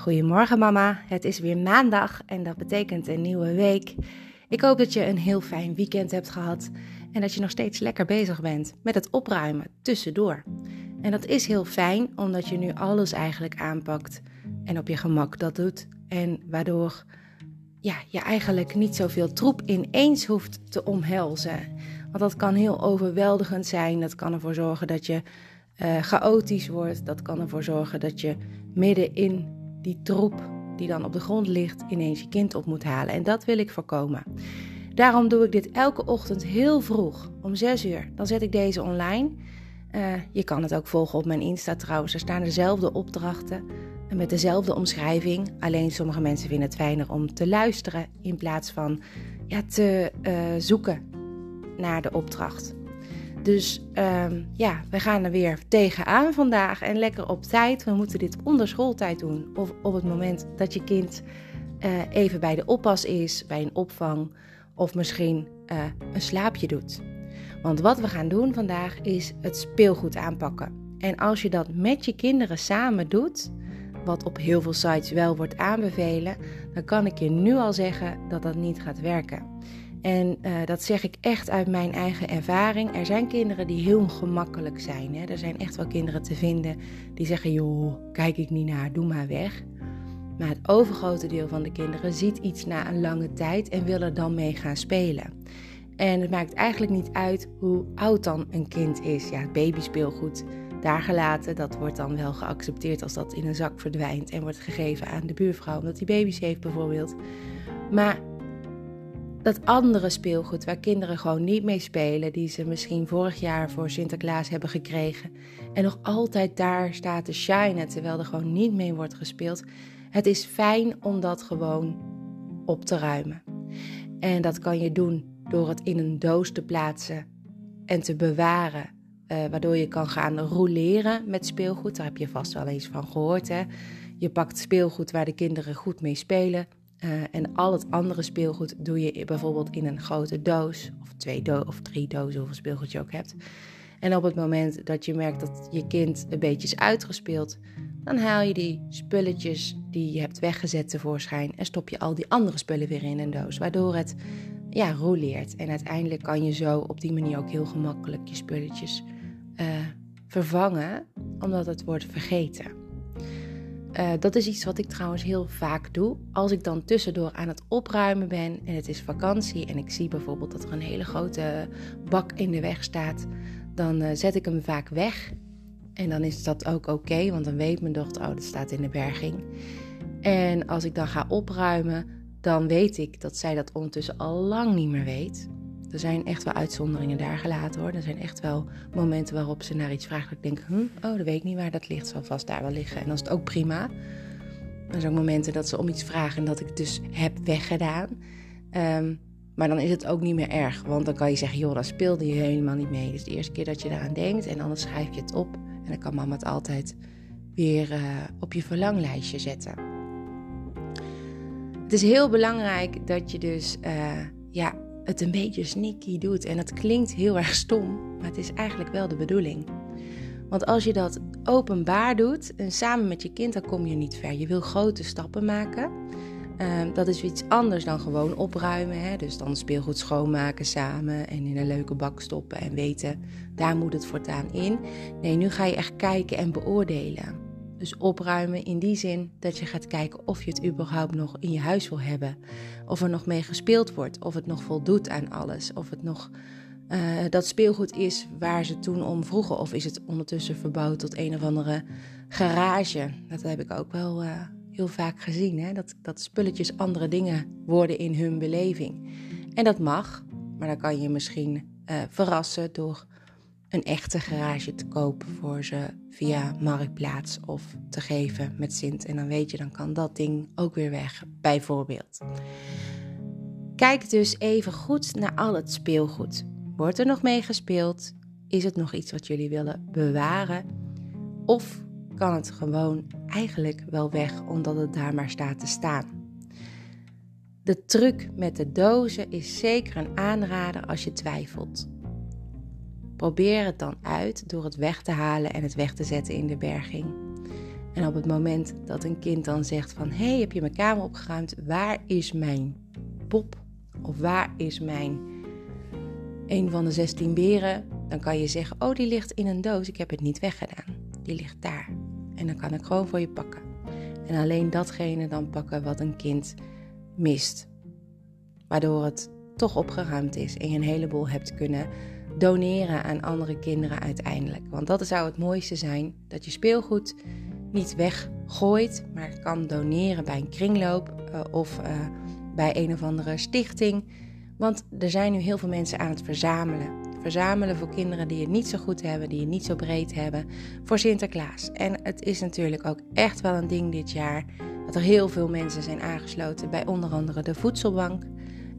Goedemorgen mama, het is weer maandag en dat betekent een nieuwe week. Ik hoop dat je een heel fijn weekend hebt gehad en dat je nog steeds lekker bezig bent met het opruimen tussendoor. En dat is heel fijn omdat je nu alles eigenlijk aanpakt en op je gemak dat doet en waardoor ja, je eigenlijk niet zoveel troep ineens hoeft te omhelzen. Want dat kan heel overweldigend zijn, dat kan ervoor zorgen dat je uh, chaotisch wordt, dat kan ervoor zorgen dat je midden in die troep die dan op de grond ligt ineens je kind op moet halen. En dat wil ik voorkomen. Daarom doe ik dit elke ochtend heel vroeg, om 6 uur. Dan zet ik deze online. Uh, je kan het ook volgen op mijn Insta trouwens. Er staan dezelfde opdrachten met dezelfde omschrijving. Alleen sommige mensen vinden het fijner om te luisteren in plaats van ja, te uh, zoeken naar de opdracht. Dus um, ja, we gaan er weer tegenaan vandaag en lekker op tijd. We moeten dit onder schooltijd doen of op het moment dat je kind uh, even bij de oppas is, bij een opvang of misschien uh, een slaapje doet. Want wat we gaan doen vandaag is het speelgoed aanpakken. En als je dat met je kinderen samen doet, wat op heel veel sites wel wordt aanbevelen, dan kan ik je nu al zeggen dat dat niet gaat werken. En uh, dat zeg ik echt uit mijn eigen ervaring. Er zijn kinderen die heel gemakkelijk zijn. Hè? Er zijn echt wel kinderen te vinden die zeggen: joh, kijk ik niet naar, doe maar weg. Maar het overgrote deel van de kinderen ziet iets na een lange tijd en wil er dan mee gaan spelen. En het maakt eigenlijk niet uit hoe oud dan een kind is. Ja, het babyspeelgoed daar gelaten, dat wordt dan wel geaccepteerd als dat in een zak verdwijnt en wordt gegeven aan de buurvrouw omdat die baby's heeft bijvoorbeeld. Maar dat andere speelgoed waar kinderen gewoon niet mee spelen, die ze misschien vorig jaar voor Sinterklaas hebben gekregen en nog altijd daar staat te shinen terwijl er gewoon niet mee wordt gespeeld. Het is fijn om dat gewoon op te ruimen. En dat kan je doen door het in een doos te plaatsen en te bewaren, uh, waardoor je kan gaan roleren met speelgoed. Daar heb je vast wel eens van gehoord. Hè? Je pakt speelgoed waar de kinderen goed mee spelen uh, en al het andere speelgoed doe je bijvoorbeeld in een grote doos, of twee do of drie dozen, hoeveel speelgoed je ook hebt. En op het moment dat je merkt dat je kind een beetje is uitgespeeld, dan haal je die spulletjes die je hebt weggezet tevoorschijn en stop je al die andere spullen weer in een doos, waardoor het ja, roleert. En uiteindelijk kan je zo op die manier ook heel gemakkelijk je spulletjes uh, vervangen, omdat het wordt vergeten. Uh, dat is iets wat ik trouwens heel vaak doe. Als ik dan tussendoor aan het opruimen ben en het is vakantie en ik zie bijvoorbeeld dat er een hele grote bak in de weg staat, dan uh, zet ik hem vaak weg. En dan is dat ook oké, want dan weet mijn dochter, oh, dat staat in de berging. En als ik dan ga opruimen, dan weet ik dat zij dat ondertussen al lang niet meer weet. Er zijn echt wel uitzonderingen daar gelaten hoor. Er zijn echt wel momenten waarop ze naar iets vraagt. Dat ik denk, hm, oh, dat weet ik niet waar dat ligt. Zal vast daar wel liggen. En dan is het ook prima. Er zijn ook momenten dat ze om iets vragen en dat ik het dus heb weggedaan. Um, maar dan is het ook niet meer erg. Want dan kan je zeggen, joh, daar speelde je helemaal niet mee. Dus de eerste keer dat je daaraan denkt en anders schrijf je het op. En dan kan mama het altijd weer uh, op je verlanglijstje zetten. Het is heel belangrijk dat je dus uh, ja, het een beetje sneaky doet. En dat klinkt heel erg stom, maar het is eigenlijk wel de bedoeling. Want als je dat openbaar doet en samen met je kind, dan kom je niet ver. Je wil grote stappen maken. Uh, dat is iets anders dan gewoon opruimen. Hè? Dus dan speelgoed schoonmaken samen en in een leuke bak stoppen en weten, daar moet het voortaan in. Nee, nu ga je echt kijken en beoordelen. Dus opruimen in die zin dat je gaat kijken of je het überhaupt nog in je huis wil hebben. Of er nog mee gespeeld wordt, of het nog voldoet aan alles. Of het nog uh, dat speelgoed is waar ze toen om vroegen. Of is het ondertussen verbouwd tot een of andere garage. Dat heb ik ook wel uh, heel vaak gezien. Hè? Dat, dat spulletjes andere dingen worden in hun beleving. En dat mag, maar dan kan je misschien uh, verrassen door een echte garage te kopen voor ze via Marktplaats of te geven met Sint. En dan weet je, dan kan dat ding ook weer weg, bijvoorbeeld. Kijk dus even goed naar al het speelgoed. Wordt er nog mee gespeeld? Is het nog iets wat jullie willen bewaren? Of kan het gewoon eigenlijk wel weg omdat het daar maar staat te staan? De truc met de dozen is zeker een aanrader als je twijfelt. Probeer het dan uit door het weg te halen en het weg te zetten in de berging. En op het moment dat een kind dan zegt van... hé, hey, heb je mijn kamer opgeruimd? Waar is mijn pop? Of waar is mijn een van de 16 beren? Dan kan je zeggen, oh, die ligt in een doos. Ik heb het niet weggedaan. Die ligt daar. En dan kan ik gewoon voor je pakken. En alleen datgene dan pakken wat een kind mist. Waardoor het toch opgeruimd is en je een heleboel hebt kunnen doneren aan andere kinderen uiteindelijk. Want dat zou het mooiste zijn: dat je speelgoed niet weggooit, maar kan doneren bij een kringloop uh, of uh, bij een of andere stichting. Want er zijn nu heel veel mensen aan het verzamelen. Verzamelen voor kinderen die het niet zo goed hebben, die het niet zo breed hebben, voor Sinterklaas. En het is natuurlijk ook echt wel een ding dit jaar dat er heel veel mensen zijn aangesloten bij onder andere de voedselbank.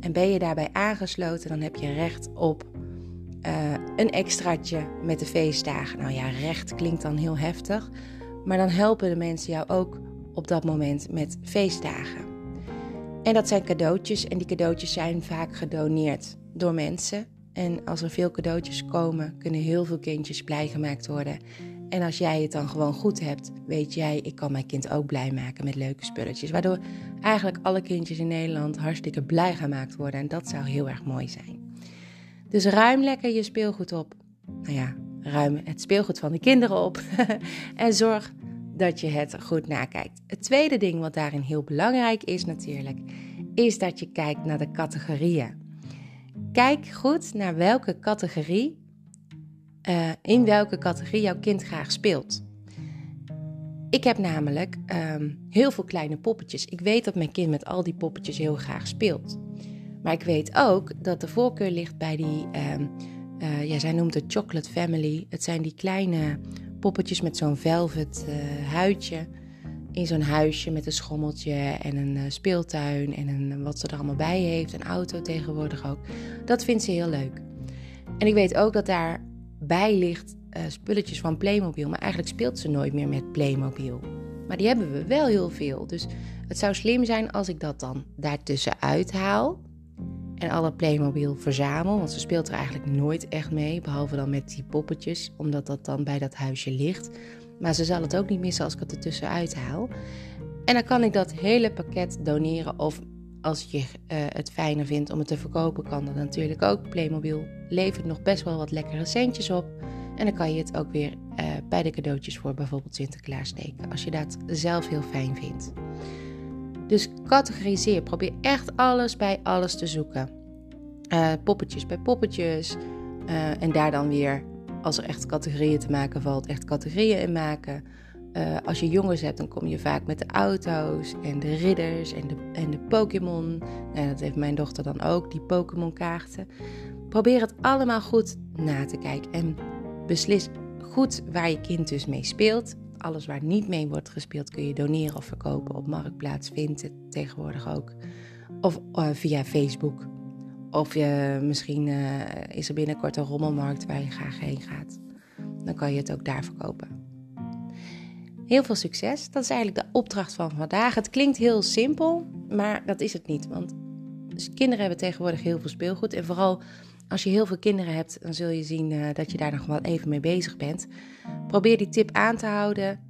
En ben je daarbij aangesloten, dan heb je recht op uh, een extraatje met de feestdagen. Nou ja, recht klinkt dan heel heftig. Maar dan helpen de mensen jou ook op dat moment met feestdagen. En dat zijn cadeautjes en die cadeautjes zijn vaak gedoneerd door mensen. En als er veel cadeautjes komen, kunnen heel veel kindjes blij gemaakt worden. En als jij het dan gewoon goed hebt, weet jij, ik kan mijn kind ook blij maken met leuke spulletjes. Waardoor eigenlijk alle kindjes in Nederland hartstikke blij gemaakt worden. En dat zou heel erg mooi zijn. Dus ruim lekker je speelgoed op. Nou ja, ruim het speelgoed van de kinderen op. en zorg dat je het goed nakijkt. Het tweede ding wat daarin heel belangrijk is natuurlijk, is dat je kijkt naar de categorieën. Kijk goed naar welke categorie, uh, in welke categorie jouw kind graag speelt. Ik heb namelijk um, heel veel kleine poppetjes. Ik weet dat mijn kind met al die poppetjes heel graag speelt. Maar ik weet ook dat de voorkeur ligt bij die, um, uh, ja, zij noemt het chocolate family. Het zijn die kleine poppetjes met zo'n velvet uh, huidje. In zo'n huisje met een schommeltje en een uh, speeltuin en een, wat ze er allemaal bij heeft. Een auto tegenwoordig ook. Dat vindt ze heel leuk. En ik weet ook dat daarbij ligt spulletjes van Playmobil. Maar eigenlijk speelt ze nooit meer met Playmobil. Maar die hebben we wel heel veel. Dus het zou slim zijn als ik dat dan daartussen uithaal en alle Playmobil verzamel. Want ze speelt er eigenlijk nooit echt mee, behalve dan met die poppetjes, omdat dat dan bij dat huisje ligt. Maar ze zal het ook niet missen als ik het ertussen uithaal. En dan kan ik dat hele pakket doneren of als je uh, het fijner vindt om het te verkopen, kan dat natuurlijk ook. Playmobil levert nog best wel wat lekkere centjes op. En dan kan je het ook weer uh, bij de cadeautjes voor bijvoorbeeld Sinterklaas steken, als je dat zelf heel fijn vindt. Dus categoriseer. Probeer echt alles bij alles te zoeken. Uh, poppetjes bij poppetjes. Uh, en daar dan weer, als er echt categorieën te maken valt, echt categorieën in maken. Uh, als je jongens hebt, dan kom je vaak met de auto's en de ridders en de, en de Pokémon. Nou, dat heeft mijn dochter dan ook, die Pokémon-kaarten. Probeer het allemaal goed na te kijken en beslis goed waar je kind dus mee speelt alles waar niet mee wordt gespeeld kun je doneren of verkopen op Marktplaats, Vinted tegenwoordig ook. Of uh, via Facebook. Of misschien uh, is er binnenkort een rommelmarkt waar je graag heen gaat. Dan kan je het ook daar verkopen. Heel veel succes. Dat is eigenlijk de opdracht van vandaag. Het klinkt heel simpel, maar dat is het niet. Want kinderen hebben tegenwoordig heel veel speelgoed. En vooral als je heel veel kinderen hebt, dan zul je zien uh, dat je daar nog wel even mee bezig bent. Probeer die tip aan te houden.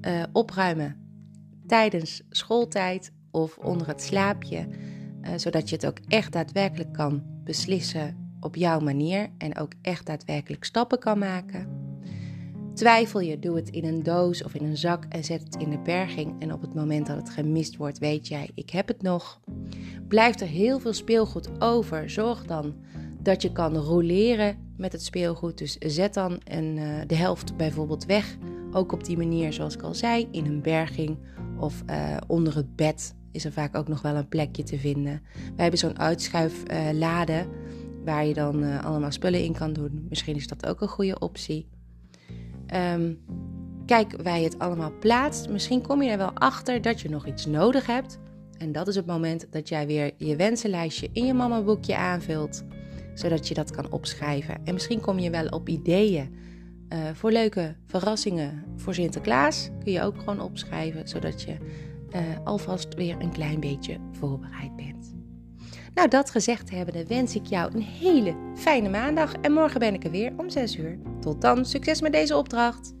Uh, opruimen tijdens schooltijd of onder het slaapje. Uh, zodat je het ook echt daadwerkelijk kan beslissen op jouw manier. En ook echt daadwerkelijk stappen kan maken. Twijfel je, doe het in een doos of in een zak en zet het in de berging. En op het moment dat het gemist wordt, weet jij, ik heb het nog. Blijft er heel veel speelgoed over, zorg dan dat je kan roleren met het speelgoed. Dus zet dan een, uh, de helft bijvoorbeeld weg. Ook op die manier, zoals ik al zei, in een berging of uh, onder het bed is er vaak ook nog wel een plekje te vinden. Wij hebben zo'n uitschuiflade uh, waar je dan allemaal spullen in kan doen. Misschien is dat ook een goede optie. Um, kijk waar je het allemaal plaatst. Misschien kom je er wel achter dat je nog iets nodig hebt. En dat is het moment dat jij weer je wensenlijstje in je mama boekje aanvult zodat je dat kan opschrijven. En misschien kom je wel op ideeën uh, voor leuke verrassingen voor Sinterklaas. Kun je ook gewoon opschrijven, zodat je uh, alvast weer een klein beetje voorbereid bent. Nou, dat gezegd hebbende wens ik jou een hele fijne maandag. En morgen ben ik er weer om 6 uur. Tot dan, succes met deze opdracht!